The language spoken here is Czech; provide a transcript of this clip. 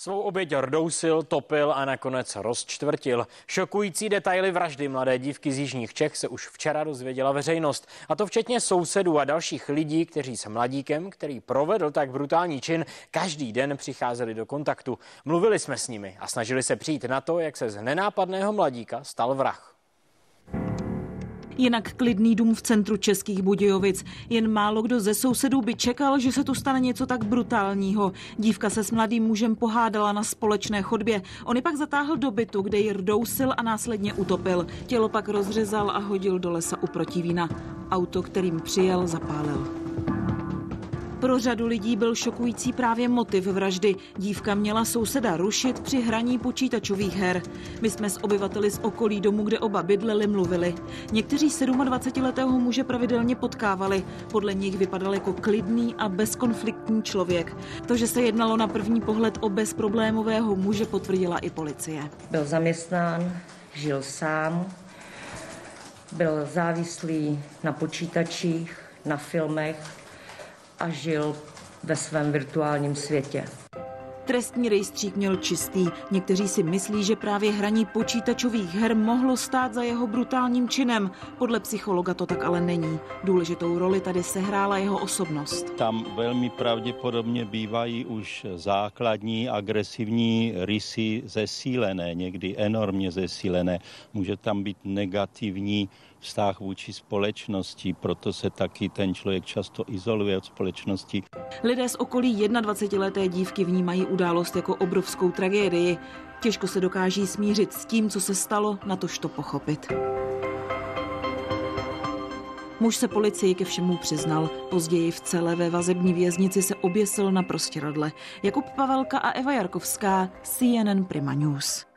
Svou oběť rdousil, topil a nakonec rozčtvrtil. Šokující detaily vraždy mladé dívky z Jižních Čech se už včera dozvěděla veřejnost. A to včetně sousedů a dalších lidí, kteří s mladíkem, který provedl tak brutální čin, každý den přicházeli do kontaktu. Mluvili jsme s nimi a snažili se přijít na to, jak se z nenápadného mladíka stal vrah. Jinak klidný dům v centru Českých Budějovic. Jen málo kdo ze sousedů by čekal, že se tu stane něco tak brutálního. Dívka se s mladým mužem pohádala na společné chodbě. On ji pak zatáhl do bytu, kde ji rdousil a následně utopil. Tělo pak rozřezal a hodil do lesa u protivína. Auto, kterým přijel, zapálil. Pro řadu lidí byl šokující právě motiv vraždy. Dívka měla souseda rušit při hraní počítačových her. My jsme s obyvateli z okolí domu, kde oba bydleli, mluvili. Někteří 27-letého muže pravidelně potkávali. Podle nich vypadal jako klidný a bezkonfliktní člověk. To, že se jednalo na první pohled o bezproblémového muže, potvrdila i policie. Byl zaměstnán, žil sám, byl závislý na počítačích, na filmech, a žil ve svém virtuálním světě. Trestní rejstřík měl čistý. Někteří si myslí, že právě hraní počítačových her mohlo stát za jeho brutálním činem. Podle psychologa to tak ale není. Důležitou roli tady sehrála jeho osobnost. Tam velmi pravděpodobně bývají už základní agresivní rysy zesílené, někdy enormně zesílené. Může tam být negativní vztah vůči společnosti, proto se taky ten člověk často izoluje od společnosti. Lidé z okolí 21-leté dívky vnímají událost jako obrovskou tragédii. Těžko se dokáží smířit s tím, co se stalo, na tož to pochopit. Muž se policii ke všemu přiznal. Později v celé ve vazební věznici se oběsil na prostěradle. Jakub Pavelka a Eva Jarkovská, CNN Prima News.